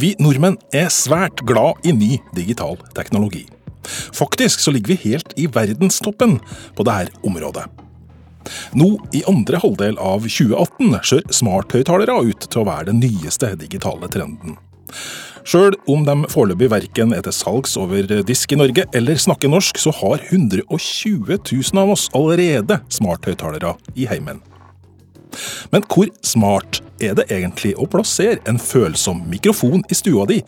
Vi nordmenn er svært glad i ny digital teknologi. Faktisk så ligger vi helt i verdenstoppen på dette området. Nå i andre halvdel av 2018 ser smarthøyttalere ut til å være den nyeste digitale trenden. Sjøl om de foreløpig verken er til salgs over disk i Norge eller snakker norsk, så har 120 000 av oss allerede smarthøyttalere i heimen. Men hvor smart er det egentlig å plassere en følsom mikrofon i stua di,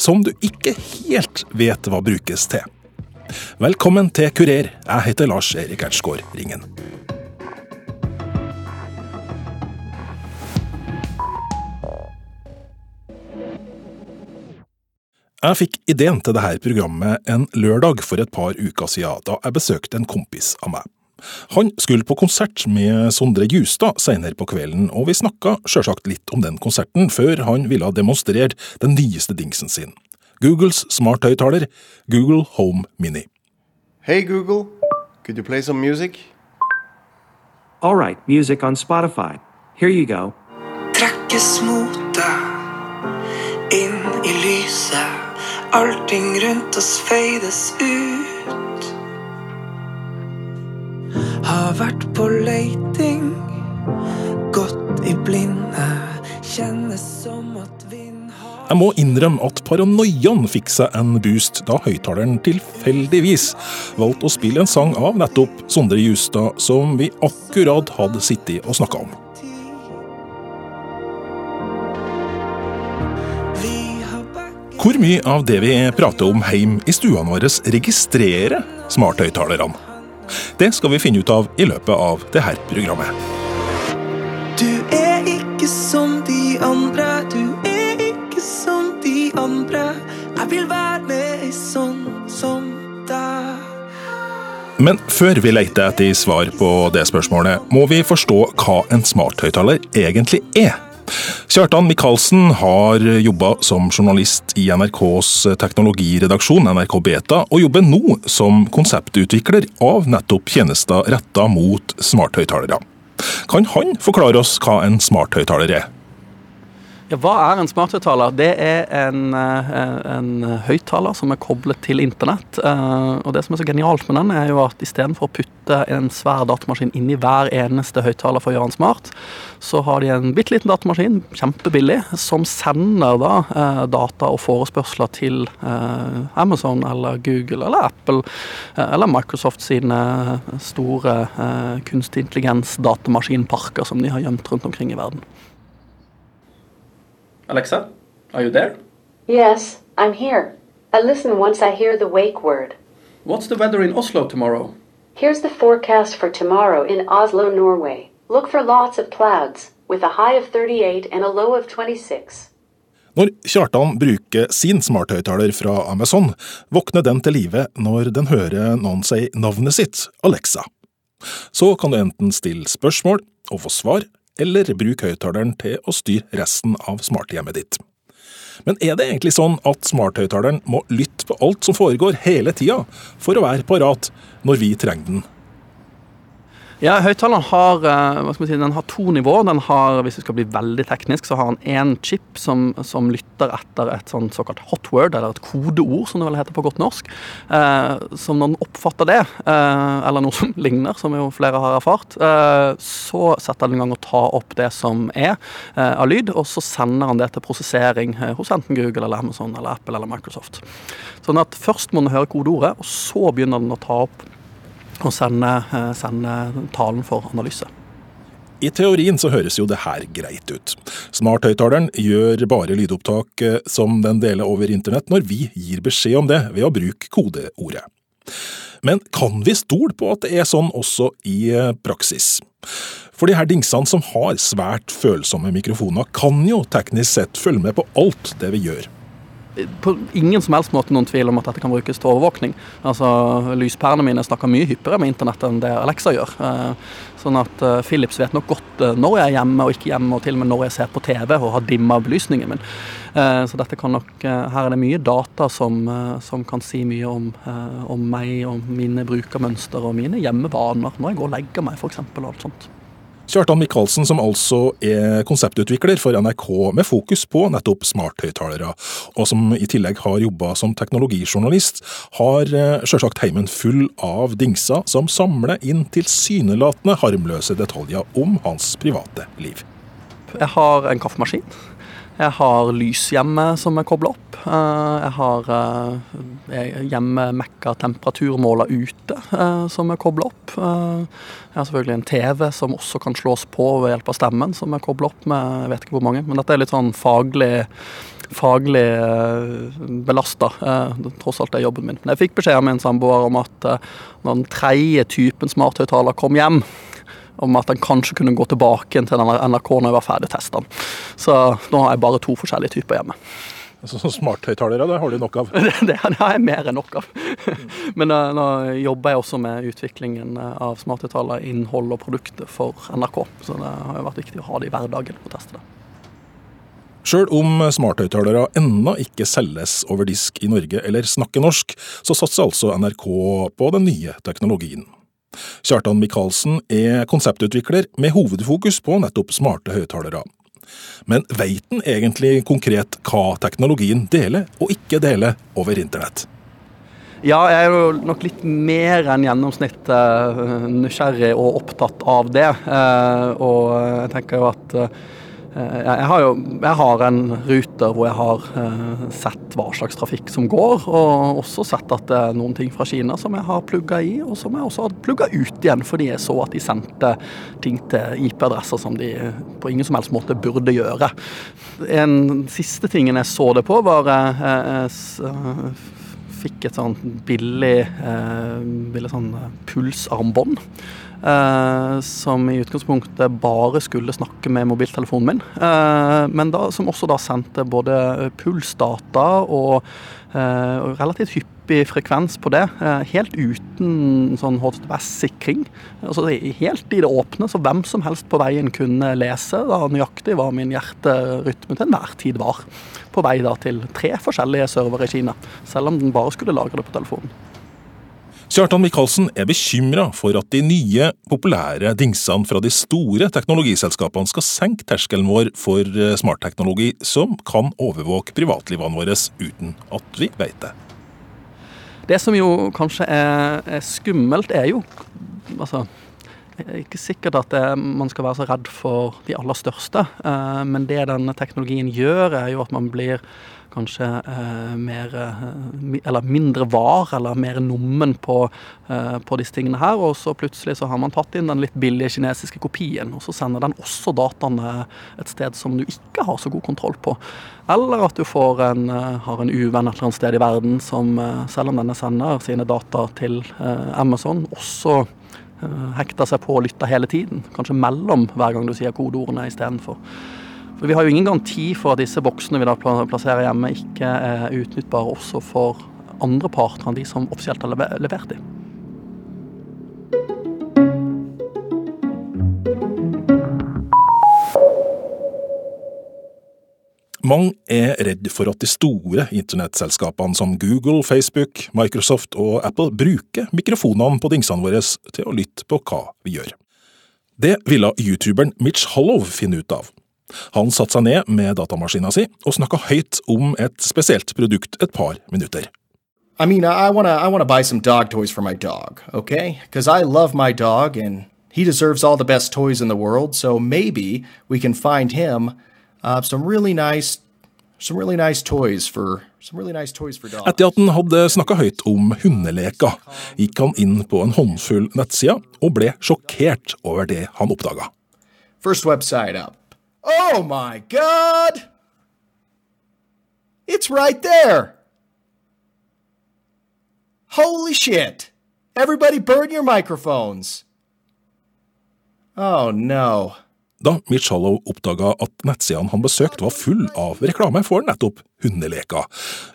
som du ikke helt vet hva brukes til? Velkommen til Kurer, jeg heter Lars Erik Ertsgaard Ringen. Jeg fikk ideen til dette programmet en lørdag for et par uker siden, da jeg besøkte en kompis av meg. Han skulle på konsert med Sondre Justad senere på kvelden, og vi snakka sjølsagt litt om den konserten før han ville demonstrere den nyeste dingsen sin. Googles smarthøyttaler, Google Home Mini. Hey Google, could you play some music? All right, music on Spotify. Here you go. trekkes mot deg inn i lyset. Allting rundt oss feides ut. Har vært på leiting, gått i blinde. Kjennes som at vind har Jeg må innrømme at paranoiaen fikk seg en boost da høyttaleren tilfeldigvis valgte å spille en sang av nettopp Sondre Justad, som vi akkurat hadde sittet og snakka om. Hvor mye av det vi prater om heim i stuene våre, registrerer smarthøyttalerne? Det skal vi finne ut av i løpet av dette programmet. Du er ikke som de andre, du er ikke som de andre. Jeg vil være med ei sånn som deg. Men før vi leter etter svar på det spørsmålet, må vi forstå hva en smarthøyttaler egentlig er. Kjartan Michaelsen har jobba som journalist i NRKs teknologiredaksjon, NRK Beta, og jobber nå som konseptutvikler av nettopp tjenester retta mot smarthøyttalere. Kan han forklare oss hva en smarthøyttaler er? Ja, hva er en smarthøyttaler? Det er en, eh, en høyttaler som er koblet til internett. Eh, Og det som er så genialt med den, er jo at istedenfor å putte en svær datamaskin inn i hver eneste høyttaler for å gjøre den smart, så har de en bitte liten datamaskin, kjempebillig, som sender da eh, data og forespørsler til Amazon eller Google eller Apple eller Microsoft sine store kunstig intelligens-datamaskinparker som de har gjemt rundt omkring i verden. Alexa, are you there? Yes, I'm here. I listen once I hear the wake word. What's the weather in Oslo tomorrow? Here's the forecast for tomorrow in Oslo, Norway. Look for lots of clouds, with a high of 38 and a low of 26. Når Kjartan bruker sin smarthøyttaler fra Amazon, våkner den til live når den hører noen si navnet sitt, Alexa. Så kan du enten stille spørsmål og få svar, eller bruk høyttaleren til å styre resten av smarthjemmet ditt. Men er det egentlig sånn at smarthøyttaleren må lytte på alt som foregår hele tida, for å være parat når vi trenger den? Ja, Høyttaleren har, eh, si, har to nivåer. Den har, Hvis vi skal bli veldig teknisk, så har den én chip som, som lytter etter et sånn såkalt hot word, eller et kodeord, som det vel heter på godt norsk. Eh, som når den oppfatter det, eh, eller noe som ligner, som jo flere har erfart, eh, så setter den i gang å ta opp det som er eh, av lyd, og så sender den det til prosessering eh, hos enten Google eller Amazon eller Apple eller Microsoft. Sånn at først må den høre kodeordet, og så begynner den å ta opp og sende, eh, sende talen for analyse. I teorien så høres jo det her greit ut. Smarthøyttaleren gjør bare lydopptak eh, som den deler over internett når vi gir beskjed om det ved å bruke kodeordet. Men kan vi stole på at det er sånn også i eh, praksis? For de her dingsene som har svært følsomme mikrofoner, kan jo teknisk sett følge med på alt det vi gjør. På ingen som helst måte noen tvil om at dette kan brukes til overvåkning. Altså, Lyspærene mine snakker mye hyppigere med internett enn det Alexa gjør. Eh, Sånn at eh, Philips vet nok godt eh, når jeg er hjemme og ikke hjemme, og til og med når jeg ser på TV og har dimma belysningen min. Så dette kan nok, her er det mye data som, som kan si mye om, om meg, og mine brukermønster og mine hjemmevaner. Når jeg går og legger meg, f.eks. og alt sånt. Kjartan Michaelsen, som altså er konseptutvikler for NRK med fokus på nettopp smarthøyttalere, og som i tillegg har jobba som teknologijournalist, har eh, sjølsagt heimen full av dingser som samler inn tilsynelatende harmløse detaljer om hans private liv. Jeg har en kaffemaskin. Jeg har lys hjemme som er kobla opp. Eh, jeg har eh, hjemme Mekka temperaturmåler ute eh, som er kobla opp. Jeg har selvfølgelig en TV som også kan slås på ved hjelp av stemmen, som er kobla opp med jeg vet ikke hvor mange. Men dette er litt sånn faglig faglig belasta. Tross alt det er jobben min. Men jeg fikk beskjed av min samboer om at når den tredje typen smarthøyttaler kom hjem, om at den kanskje kunne gå tilbake til NRK når jeg var ferdig testa den. Så nå har jeg bare to forskjellige typer hjemme. Så Smarthøyttalere det har du nok av? det har jeg mer enn nok av. Men uh, nå jobber jeg også med utviklingen eh, av smarthøyttalere, innhold og produkter for NRK. Så det har jo vært viktig å ha det i hverdagen og teste det. Sjøl om smarthøyttalere ennå ikke selges over disk i Norge eller snakker norsk, så satser altså NRK på den nye teknologien. Kjartan Michaelsen er konseptutvikler med hovedfokus på nettopp smarte høyttalere. Men veit han egentlig konkret hva teknologien deler og ikke deler over internett? Ja, jeg er jo nok litt mer enn gjennomsnittet eh, nysgjerrig og opptatt av det. Eh, og jeg tenker jo at eh, jeg har jo jeg har en ruter hvor jeg har eh, sett hva slags trafikk som går, og også sett at det er noen ting fra Kina som jeg har plugga i, og som jeg også har plugga ut igjen fordi jeg så at de sendte ting til IP-adresser som de på ingen som helst måte burde gjøre. En siste tingen jeg så det på, var eh, jeg fikk et sånn billig, eh, billig sånn pulsarmbånd. Uh, som i utgangspunktet bare skulle snakke med mobiltelefonen min. Uh, men da, som også da sendte både pulsdata og uh, relativt hyppig frekvens på det. helt uten sånn HTTPS-sikring. Altså helt i det åpne, så hvem som helst på veien kunne lese da nøyaktig hva min hjerterytme til enhver tid var. På vei da til tre forskjellige servere i Kina, selv om den bare skulle lagre det på telefonen. Kjartan Michaelsen er bekymra for at de nye, populære dingsene fra de store teknologiselskapene skal senke terskelen vår for eh, smartteknologi som kan overvåke privatlivene våre uten at vi vet det. Det som jo kanskje er, er skummelt, er jo altså det er ikke sikkert at det, man skal være så redd for de aller største, eh, men det denne teknologien gjør, er jo at man blir kanskje eh, mer eh, Eller mindre var, eller mer nummen på, eh, på, disse tingene her. Og så plutselig så har man tatt inn den litt billige kinesiske kopien, og så sender den også dataene et sted som du ikke har så god kontroll på. Eller at du en, eh, har en uvenn et eller annet sted i verden som, eh, selv om denne sender sine data til eh, Amazon, også hekter seg på og lytter hele tiden. Kanskje mellom hver gang du sier kodeordene istedenfor. Vi har jo ingen garanti for at disse boksene vi da plasserer hjemme, ikke er utnyttbare også for andre parter enn de som offisielt har levert dem. Mange er redd for at de store internettselskapene som Google, Facebook, Microsoft og Apple bruker mikrofonene på dingsene våre til å lytte på hva vi gjør. Det ville youtuberen Mitch Hollow finne ut av. Han satte seg ned med datamaskina si og snakka høyt om et spesielt produkt et par minutter. I mean, I wanna, I wanna buy some dog toys for my dog, okay? Because I love my dog and he deserves all the best toys in the world, so maybe we can find him uh, some really nice some really nice toys for really nice toys for dogs. Etter at han hadde snakka høyt om hundeleka, gikk han inn på en håndfull nettsider og ble sjokkert over det han oppdaga. First website up. Oh my God! It's right there! Holy shit! Everybody burn your microphones! Oh no. Da Mitch Hollow oppdaga at nettsidene han besøkte var full av reklame for nettopp hundeleker,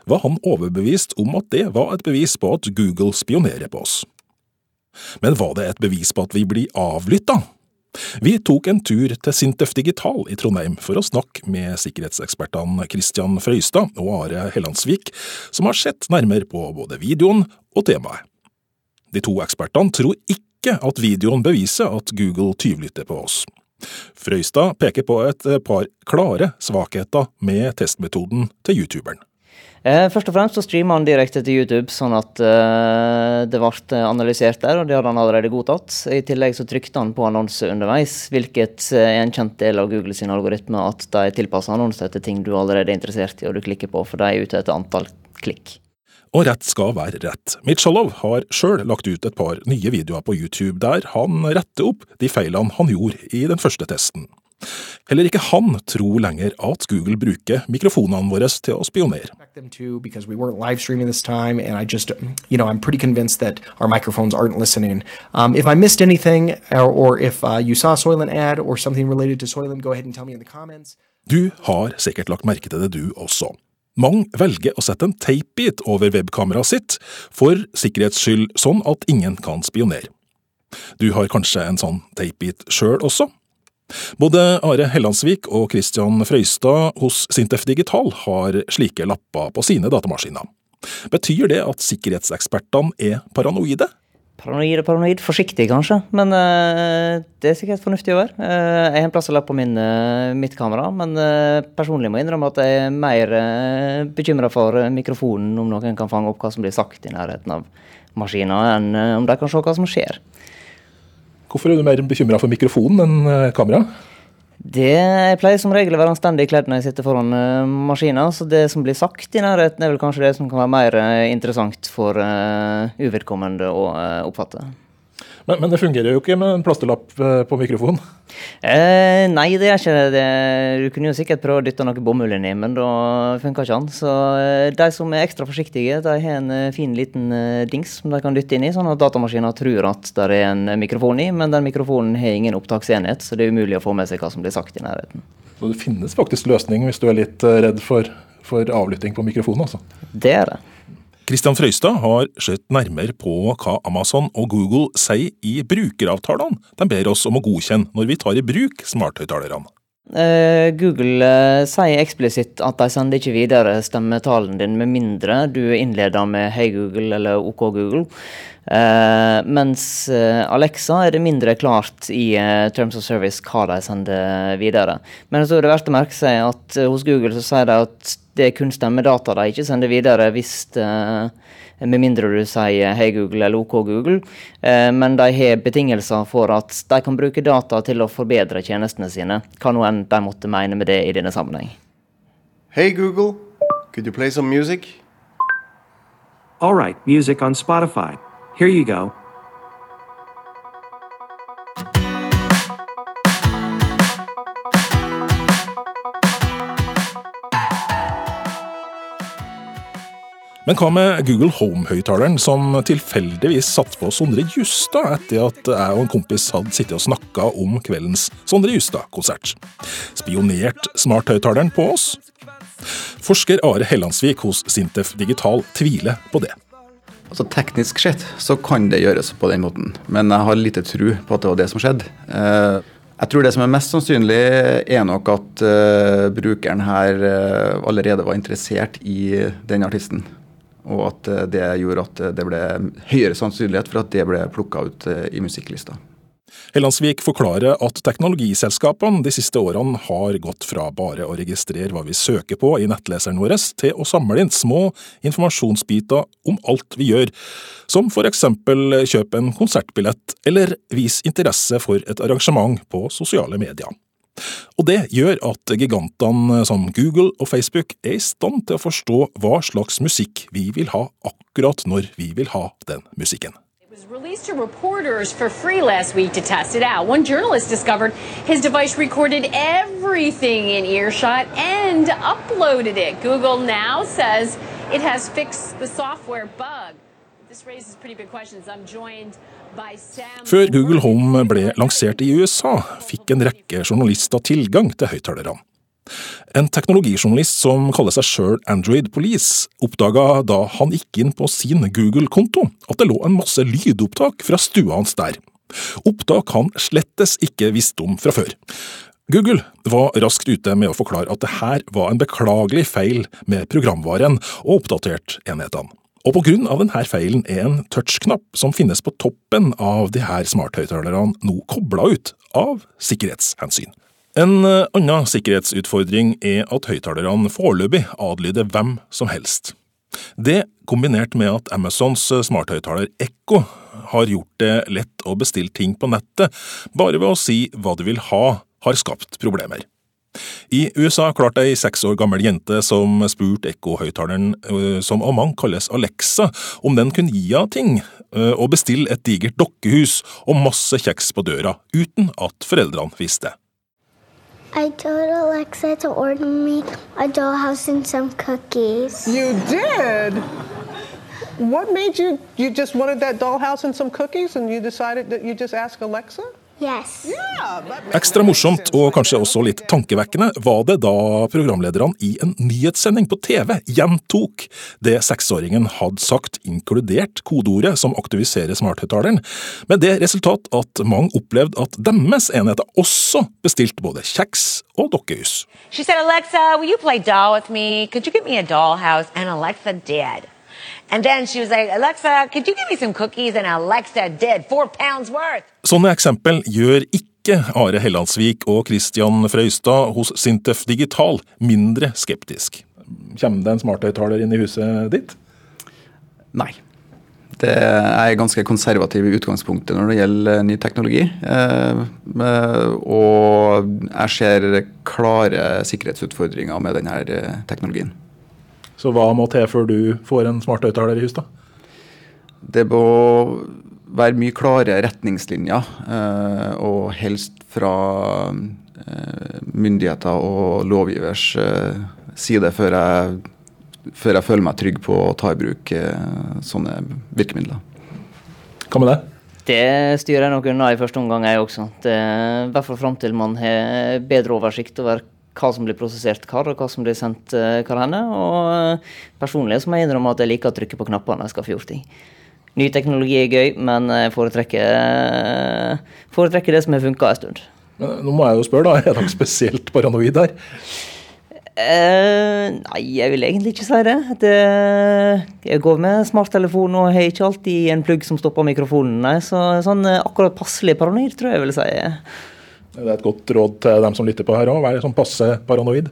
var han overbevist om at det var et bevis på at Google spionerer på oss. Men var det et bevis på at vi blir avlytta? Vi tok en tur til Sintef Digital i Trondheim for å snakke med sikkerhetsekspertene Christian Frøystad og Are Hellandsvik, som har sett nærmere på både videoen og temaet. De to ekspertene tror ikke at videoen beviser at Google tyvlytter på oss. Frøystad peker på et par klare svakheter med testmetoden til youtuberen. Eh, først og fremst så streama han direkte til YouTube, sånn at eh, det ble analysert der, og det hadde han allerede godtatt. I tillegg så trykte han på annonse underveis, hvilket er en kjent del av Google sin algoritme, at de tilpasser annonser til ting du allerede er interessert i og du klikker på, for de er ute etter antall klikk. Og rett skal være rett. Mitsjalov har sjøl lagt ut et par nye videoer på YouTube der han retter opp de feilene han gjorde i den første testen. Heller ikke han tror lenger at Google bruker mikrofonene våre til å spionere. you know, I'm pretty convinced that our microphones aren't listening. Um, if I missed anything, or, or if uh, you saw a Soylent ad or something related to Soylent, go ahead and tell me in the comments. Du har sikkert lagt merke til det, du også. Mange velger å sette en teipbit over webkameraet sitt for sikkerhets skyld, sånn at ingen kan spionere. Du har kanskje en sånn teipbit sjøl også? Både Are Hellandsvik og Christian Frøystad hos Sintef Digital har slike lapper på sine datamaskiner. Betyr det at sikkerhetsekspertene er paranoide? Paranoid og paranoid. Forsiktig, kanskje, men uh, det er sikkert fornuftig å være. Uh, jeg har en plass å lappe på min, uh, mitt kamera, men personlig må jeg innrømme at jeg er mer uh, bekymra for mikrofonen, om noen kan fange opp hva som blir sagt i nærheten av maskiner, enn om de kan se hva som skjer. Hvorfor er du mer bekymra for mikrofonen enn kamera? Det jeg pleier som regel å være anstendig kledd når jeg sitter foran uh, maskina, så det som blir sagt i nærheten, er vel kanskje det som kan være mer uh, interessant for uh, uvedkommende å oppfatte. Men, men, det fungerer jo ikke med en plasterlapp på mikrofonen? Eh, nei, det er ikke det. Du kunne jo sikkert prøve å dytte noe bomull inni, men da funka ikke den. Så eh, de som er ekstra forsiktige, de har en eh, fin liten eh, dings som de kan dytte inn i, sånn at datamaskinen tror at det er en mikrofon i, men den mikrofonen har ingen opptaksenhet, så det er umulig å få med seg hva som blir sagt i nærheten. Så det finnes faktisk løsning hvis du er litt redd for, for avlytting på mikrofonen, altså? Det er det. Kristian Frøystad har sett nærmere på hva Amazon og Google sier i brukeravtalene de ber oss om å godkjenne når vi tar i bruk smarthøyttalerne. Uh, Google uh, sier eksplisitt at de sender ikke videre stemmetalen din med mindre du innleder med Hei Google eller OK Google. Uh, mens Alexa er det mindre klart i Terms of Service hva de sender videre. Men så er det verdt å merke seg at hos Google så sier de at det er kun stemmedata de ikke sender videre hvis med mindre du sier Hei Google eller OK Google. Eh, men de har betingelser for at de kan bruke data til å forbedre tjenestene sine. Hva nå enn de måtte mene med det i denne sammenheng. Hey Google, could you play some music? All right, music on Spotify. Here you go. Men hva med Google Home-høyttaleren, som tilfeldigvis satte på Sondre Justad etter at jeg og en kompis hadde sittet og snakka om kveldens Sondre Justad-konsert? Spionert smarthøyttaleren på oss? Forsker Are Hellandsvik hos Sintef Digital tviler på det. Altså Teknisk sett så kan det gjøres på den måten, men jeg har lite tro på at det var det som skjedde. Eh, jeg tror det som er mest sannsynlig, er nok at uh, brukeren her uh, allerede var interessert i den artisten og at eh, det gjorde at eh, det ble høyere sannsynlighet for at det ble plukka ut eh, i musikklista. Hellandsvik forklarer at teknologiselskapene de siste årene har gått fra bare å registrere hva vi søker på i nettleseren vår, til å samle inn små informasjonsbiter om alt vi gjør, som for eksempel kjøpe en konsertbillett eller vise interesse for et arrangement på sosiale medier. Og det gjør at gigantene som Google og Facebook er i stand til å forstå hva slags musikk vi vil ha akkurat når vi vil ha den musikken. released to reporters for free last week to test it out. One journalist discovered his device recorded everything in earshot and uploaded it. Google now says it has fixed the software bug. Før Google Home ble lansert i USA, fikk en rekke journalister tilgang til høyttalerne. En teknologijournalist som kaller seg sjøl Android Police, oppdaga da han gikk inn på sin Google-konto at det lå en masse lydopptak fra stua hans der. Opptak han slettes ikke visste om fra før. Google var raskt ute med å forklare at det her var en beklagelig feil med programvaren og oppdatert enhetene. Og på grunn av denne feilen er en touchknapp som finnes på toppen av de her smarthøyttalerne nå kobla ut av sikkerhetshensyn. En eh, annen sikkerhetsutfordring er at høyttalerne foreløpig adlyder hvem som helst. Det, kombinert med at Amazons smarthøyttaler Echo har gjort det lett å bestille ting på nettet bare ved å si hva du vil ha, har skapt problemer. I USA klarte ei seks år gammel jente som spurte Ekko-høyttaleren, øh, som av mange kalles Alexa, om den kunne gi henne ting, øh, og bestille et digert dokkehus og masse kjeks på døra, uten at foreldrene visste. I told Alexa to order me a dollhouse and some cookies. You did? What made you, you just wanted that dollhouse and some cookies and you decided that you just ask Alexa? Yes. Ekstra morsomt, og kanskje også litt tankevekkende, var det da programlederne i en nyhetssending på TV gjentok det seksåringen hadde sagt, inkludert kodeordet som aktiviserer smarthøyttaleren, med det resultat at mange opplevde at deres enheter også bestilte både kjeks og dokkehus. She said, Alexa, will you play doll with me? Could you get me a dollhouse? And Alexa did. And then she was like, Alexa, could you give me some cookies? And Alexa did, four pounds worth. Sånne eksempel gjør ikke Are Hellandsvik og Christian Frøystad hos Sintef Digital mindre skeptisk. Kommer det en smarthøyttaler inn i huset ditt? Nei. Det er ganske konservativ i utgangspunktet når det gjelder ny teknologi. Eh, og jeg ser klare sikkerhetsutfordringer med denne teknologien. Så hva må til før du får en smarthøyttaler i hus, da? Det må være mye klare retningslinjer, eh, og helst fra eh, myndigheter og lovgivers eh, side, før jeg, før jeg føler meg trygg på å ta i bruk sånne virkemidler. Hva med det? Det styrer jeg nok unna i første omgang, jeg også. Det, I hvert fall fram til man har bedre oversikt over hva som blir prosessert hvor, og hva som blir sendt hvor henne. Og personlig så må jeg innrømme at jeg liker å trykke på knappene jeg skal få gjort ting. Ny teknologi er gøy, men jeg foretrekker, foretrekker det som har funka en stund. Men nå må jeg jo spørre, da. Er dere spesielt paranoid her? Eh, nei, jeg vil egentlig ikke si det. det jeg går med smarttelefon og har ikke alltid en plugg som stopper mikrofonen. Nei, så sånn akkurat passelig paranoid tror jeg jeg vil si. Det er et godt råd til dem som lytter på her òg. Vær sånn passe paranoid.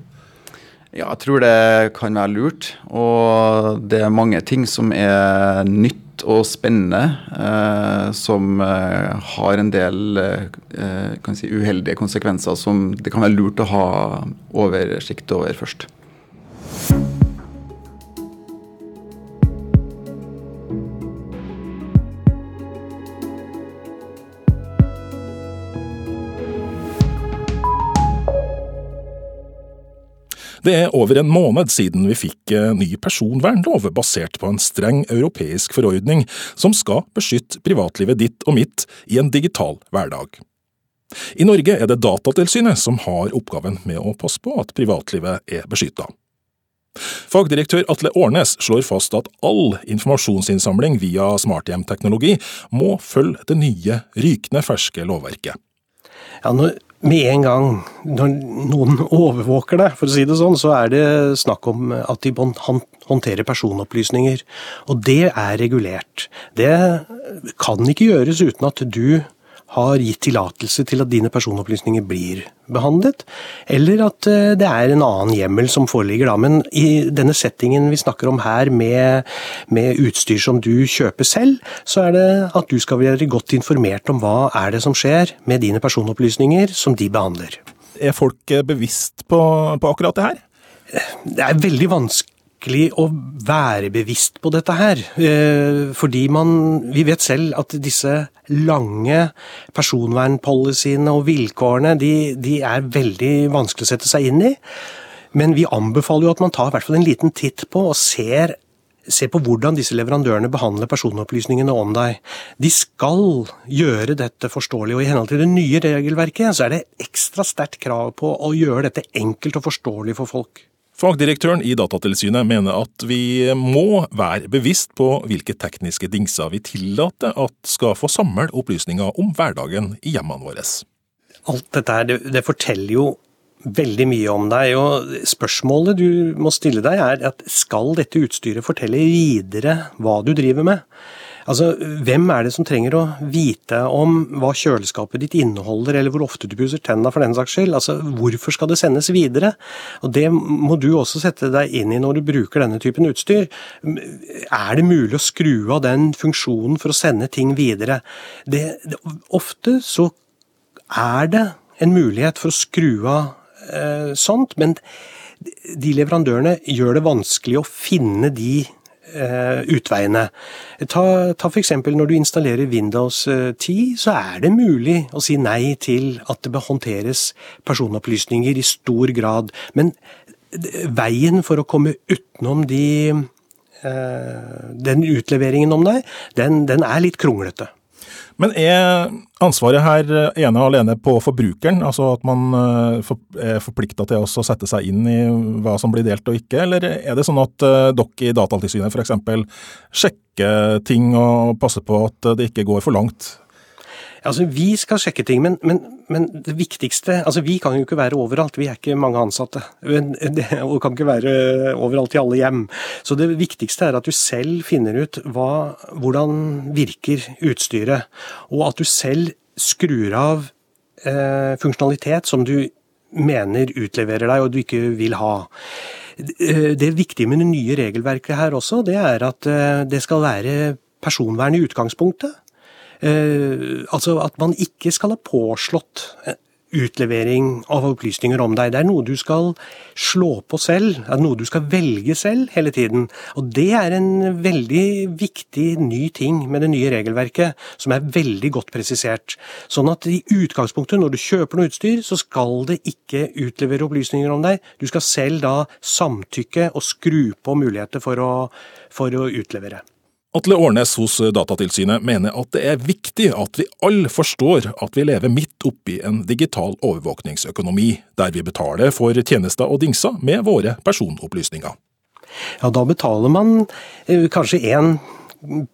Ja, jeg tror det kan være lurt. Og det er mange ting som er nytt og spennende, eh, som eh, har en del eh, si, uheldige konsekvenser som det kan være lurt å ha oversikt over først. Det er over en måned siden vi fikk ny personvernlov basert på en streng europeisk forordning som skal beskytte privatlivet ditt og mitt i en digital hverdag. I Norge er det Datatilsynet som har oppgaven med å passe på at privatlivet er beskytta. Fagdirektør Atle Årnes slår fast at all informasjonsinnsamling via smarthjemteknologi må følge det nye, rykende ferske lovverket. Ja, når, med en gang når noen overvåker deg, for å si det sånn, så er det snakk om at de håndterer personopplysninger. Og det er regulert. Det kan ikke gjøres uten at du har gitt tillatelse til at dine personopplysninger blir behandlet, eller at eh, det er en annen hjemmel som foreligger. Da. Men i denne settingen vi snakker om her, med, med, utstyr som du kjøper selv, så er det at du skal være godt informert om hva er det som skjer med dine personopplysninger som de behandler. Er folk bevisst på, på akkurat det her? Det er veldig vanskelig vanskelig å være bevisst på dette her. Eh, fordi man Vi vet selv at disse lange personvernpolicyene og vilkårene, de, de er veldig vanskelig å sette seg inn i. Men vi anbefaler jo at man tar i hvert fall en liten titt på og ser Se på hvordan disse leverandørene behandler personopplysningene om deg. De skal gjøre dette forståelig, og i henhold til det nye regelverket så er det ekstra sterkt krav på å gjøre dette enkelt og forståelig for folk. Fagdirektøren i Datatilsynet mener at vi må være bevisst på hvilke tekniske dingser vi tillater at skal få samle opplysninger om hverdagen i hjemmene våre. Alt dette her, det, det forteller jo veldig mye om deg. og Spørsmålet du må stille deg er at skal dette utstyret fortelle videre hva du driver med? Altså, Hvem er det som trenger å vite om hva kjøleskapet ditt inneholder, eller hvor ofte du pusser tenna for den saks skyld? Altså, Hvorfor skal det sendes videre? Og Det må du også sette deg inn i når du bruker denne typen utstyr. Er det mulig å skru av den funksjonen for å sende ting videre? Det, det, ofte så er det en mulighet for å skru av eh, sånt, men de leverandørene gjør det vanskelig å finne de utveiene. Ta, ta f.eks. når du installerer Windows 10, eh, så er det mulig å si nei til at det håndteres personopplysninger i stor grad. Men veien for å komme utenom de, eh, den utleveringen om deg, den, den er litt kronglete. Men er ansvaret her ene og alene på forbrukeren? Altså at man eh, er forplikta til å sette seg inn i hva som blir delt og ikke, eller er det sånn at eh, dere i Datatilsynet f.eks. sjekker ting og passer på at det ikke går for langt? Altså, Vi skal sjekke ting, men, men, men, det viktigste altså Vi kan jo ikke være overalt, vi er ikke mange ansatte. Og kan ikke være overalt i alle hjem. Så det viktigste er at du selv finner ut hva, hvordan virker utstyret. Og at du selv skrur av eh, funksjonalitet som du mener utleverer deg og du ikke vil ha. Det viktige med det nye regelverket her også, det er at eh, det skal være personvern i utgangspunktet. Eh, altså at man ikke skal ha påslått eh, utlevering av opplysninger om deg. Det er noe du skal slå på selv, det er noe du skal velge selv hele tiden. Og det er en veldig viktig ny ting med det nye regelverket, som er veldig godt presisert. Sånn at i utgangspunktet, når du kjøper noe utstyr, så skal det ikke utlevere opplysninger om deg. Du skal selv da samtykke og skru på muligheter for å, for å utlevere. Atle Årnes hos Datatilsynet mener at det er viktig at vi alle forstår at vi lever midt oppi en digital overvåkningsøkonomi, der vi betaler for tjenester og dingser med våre personopplysninger. Ja, da betaler man eh, kanskje én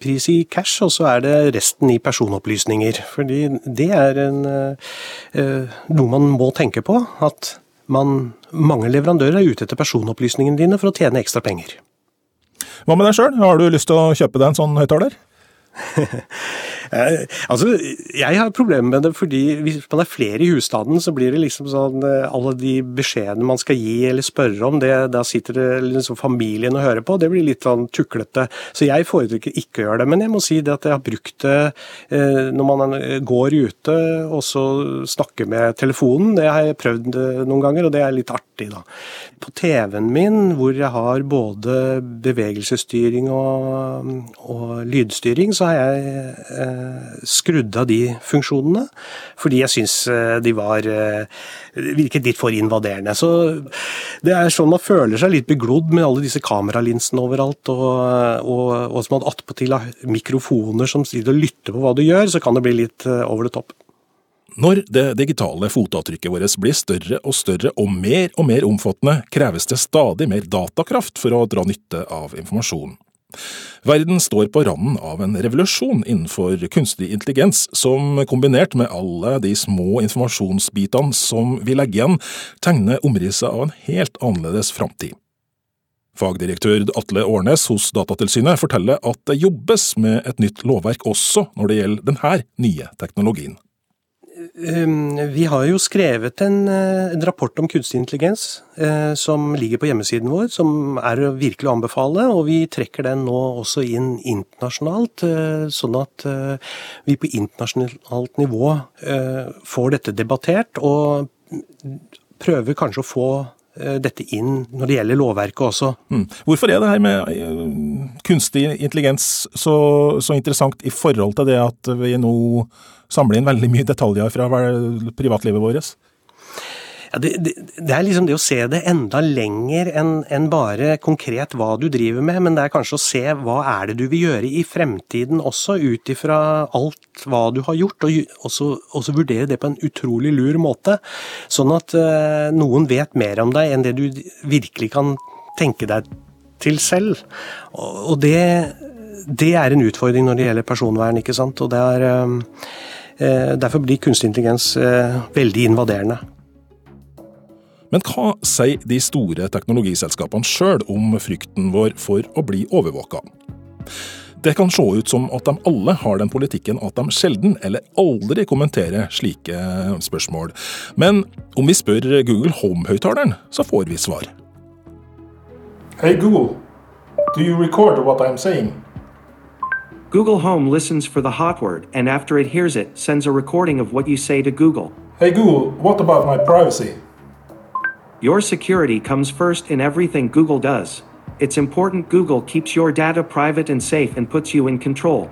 pris i cash, og så er det resten i personopplysninger. Fordi det er en, eh, noe man må tenke på. At man, mange leverandører er ute etter personopplysningene dine for å tjene ekstra penger. Hva med deg sjøl, har du lyst til å kjøpe deg en sånn høyttaler? Eh, altså, jeg har problemer med det fordi hvis man er flere i husstanden, så blir det liksom sånn eh, Alle de beskjedene man skal gi eller spørre om, det, da sitter det liksom familien og hører på. Det blir litt sånn tuklete. Så jeg foretrekker ikke å gjøre det. Men jeg må si det at jeg har brukt det eh, når man går ute og så snakker med telefonen. Det har jeg prøvd noen ganger, og det er litt artig, da. På TV-en min, hvor jeg har både bevegelsesstyring og, og lydstyring, så har jeg eh, skrudd av de funksjonene. Fordi jeg syns eh, de var eh, virket litt for invaderende. Så det er sånn man føler seg litt beglodd med alle disse kameralinsene overalt. Og, og, og som man attpåtil har mikrofoner som sitter og lytter på hva du gjør, så kan det bli litt eh, over the top. Når det digitale fotavtrykket vårt blir større og større og mer og mer omfattende, kreves det stadig mer datakraft for å dra nytte av informasjonen. Verden står på randen av en revolusjon innenfor kunstig intelligens, som kombinert med alle de små informasjonsbitene som vi legger igjen, tegner omrisset av en helt annerledes framtid. Fagdirektør Atle Årnes hos Datatilsynet forteller at det jobbes med et nytt lovverk også når det gjelder denne nye teknologien. Ehm, vi har jo skrevet en, eh, en, rapport om kunstig intelligens eh, som ligger på hjemmesiden vår, som er virkelig å anbefale. Og vi trekker den nå også inn internasjonalt, eh, sånn at eh, vi på internasjonalt nivå får dette debattert. Og prøver kanskje å få dette inn når det gjelder lovverket også. Mm. Hvorfor er det her med kunstig intelligens så, så interessant i forhold til det at vi nå samle inn veldig mye detaljer fra privatlivet vårt. Ja, det, det, det, er liksom det å se det enda lenger enn en bare konkret hva du driver med, men det er kanskje å se hva er det du vil gjøre i fremtiden også, ut ifra alt hva du har gjort, og også, også, vurdere det på en utrolig lur måte. Sånn at uh, noen vet mer om deg enn det du virkelig kan tenke deg til selv. Og, og det, det er en utfordring når det gjelder personvern, ikke sant. Og det er uh, derfor blir kunstig intelligens eh, veldig invaderende. Men hva sier de store teknologiselskapene sjøl om frykten vår for å bli overvåka? Det kan se ut som at de alle har den politikken at de sjelden eller aldri kommenterer slike spørsmål. Men om vi spør Google Home-høyttaleren, så får vi svar. Hey Google, do you record what I'm saying? Google Home listens for the hot word and after it hears it, sends a recording of what you say to Google. Hey Google, what about my privacy? Your security comes first in everything Google does. It's important Google keeps your data private and safe and puts you in control.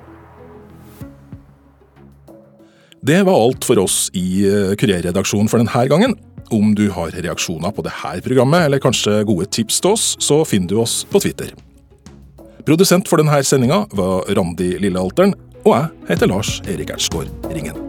Det var alt for oss i eh, Kurerredaksjonen for denne gangen. Om du har reaksjoner på dette programmet, eller kanskje gode tips til oss, så finner du oss på Twitter. Produsent for denne sendinga var Randi Lillealteren, og jeg heter Lars Erik Ertsgaard Ringen.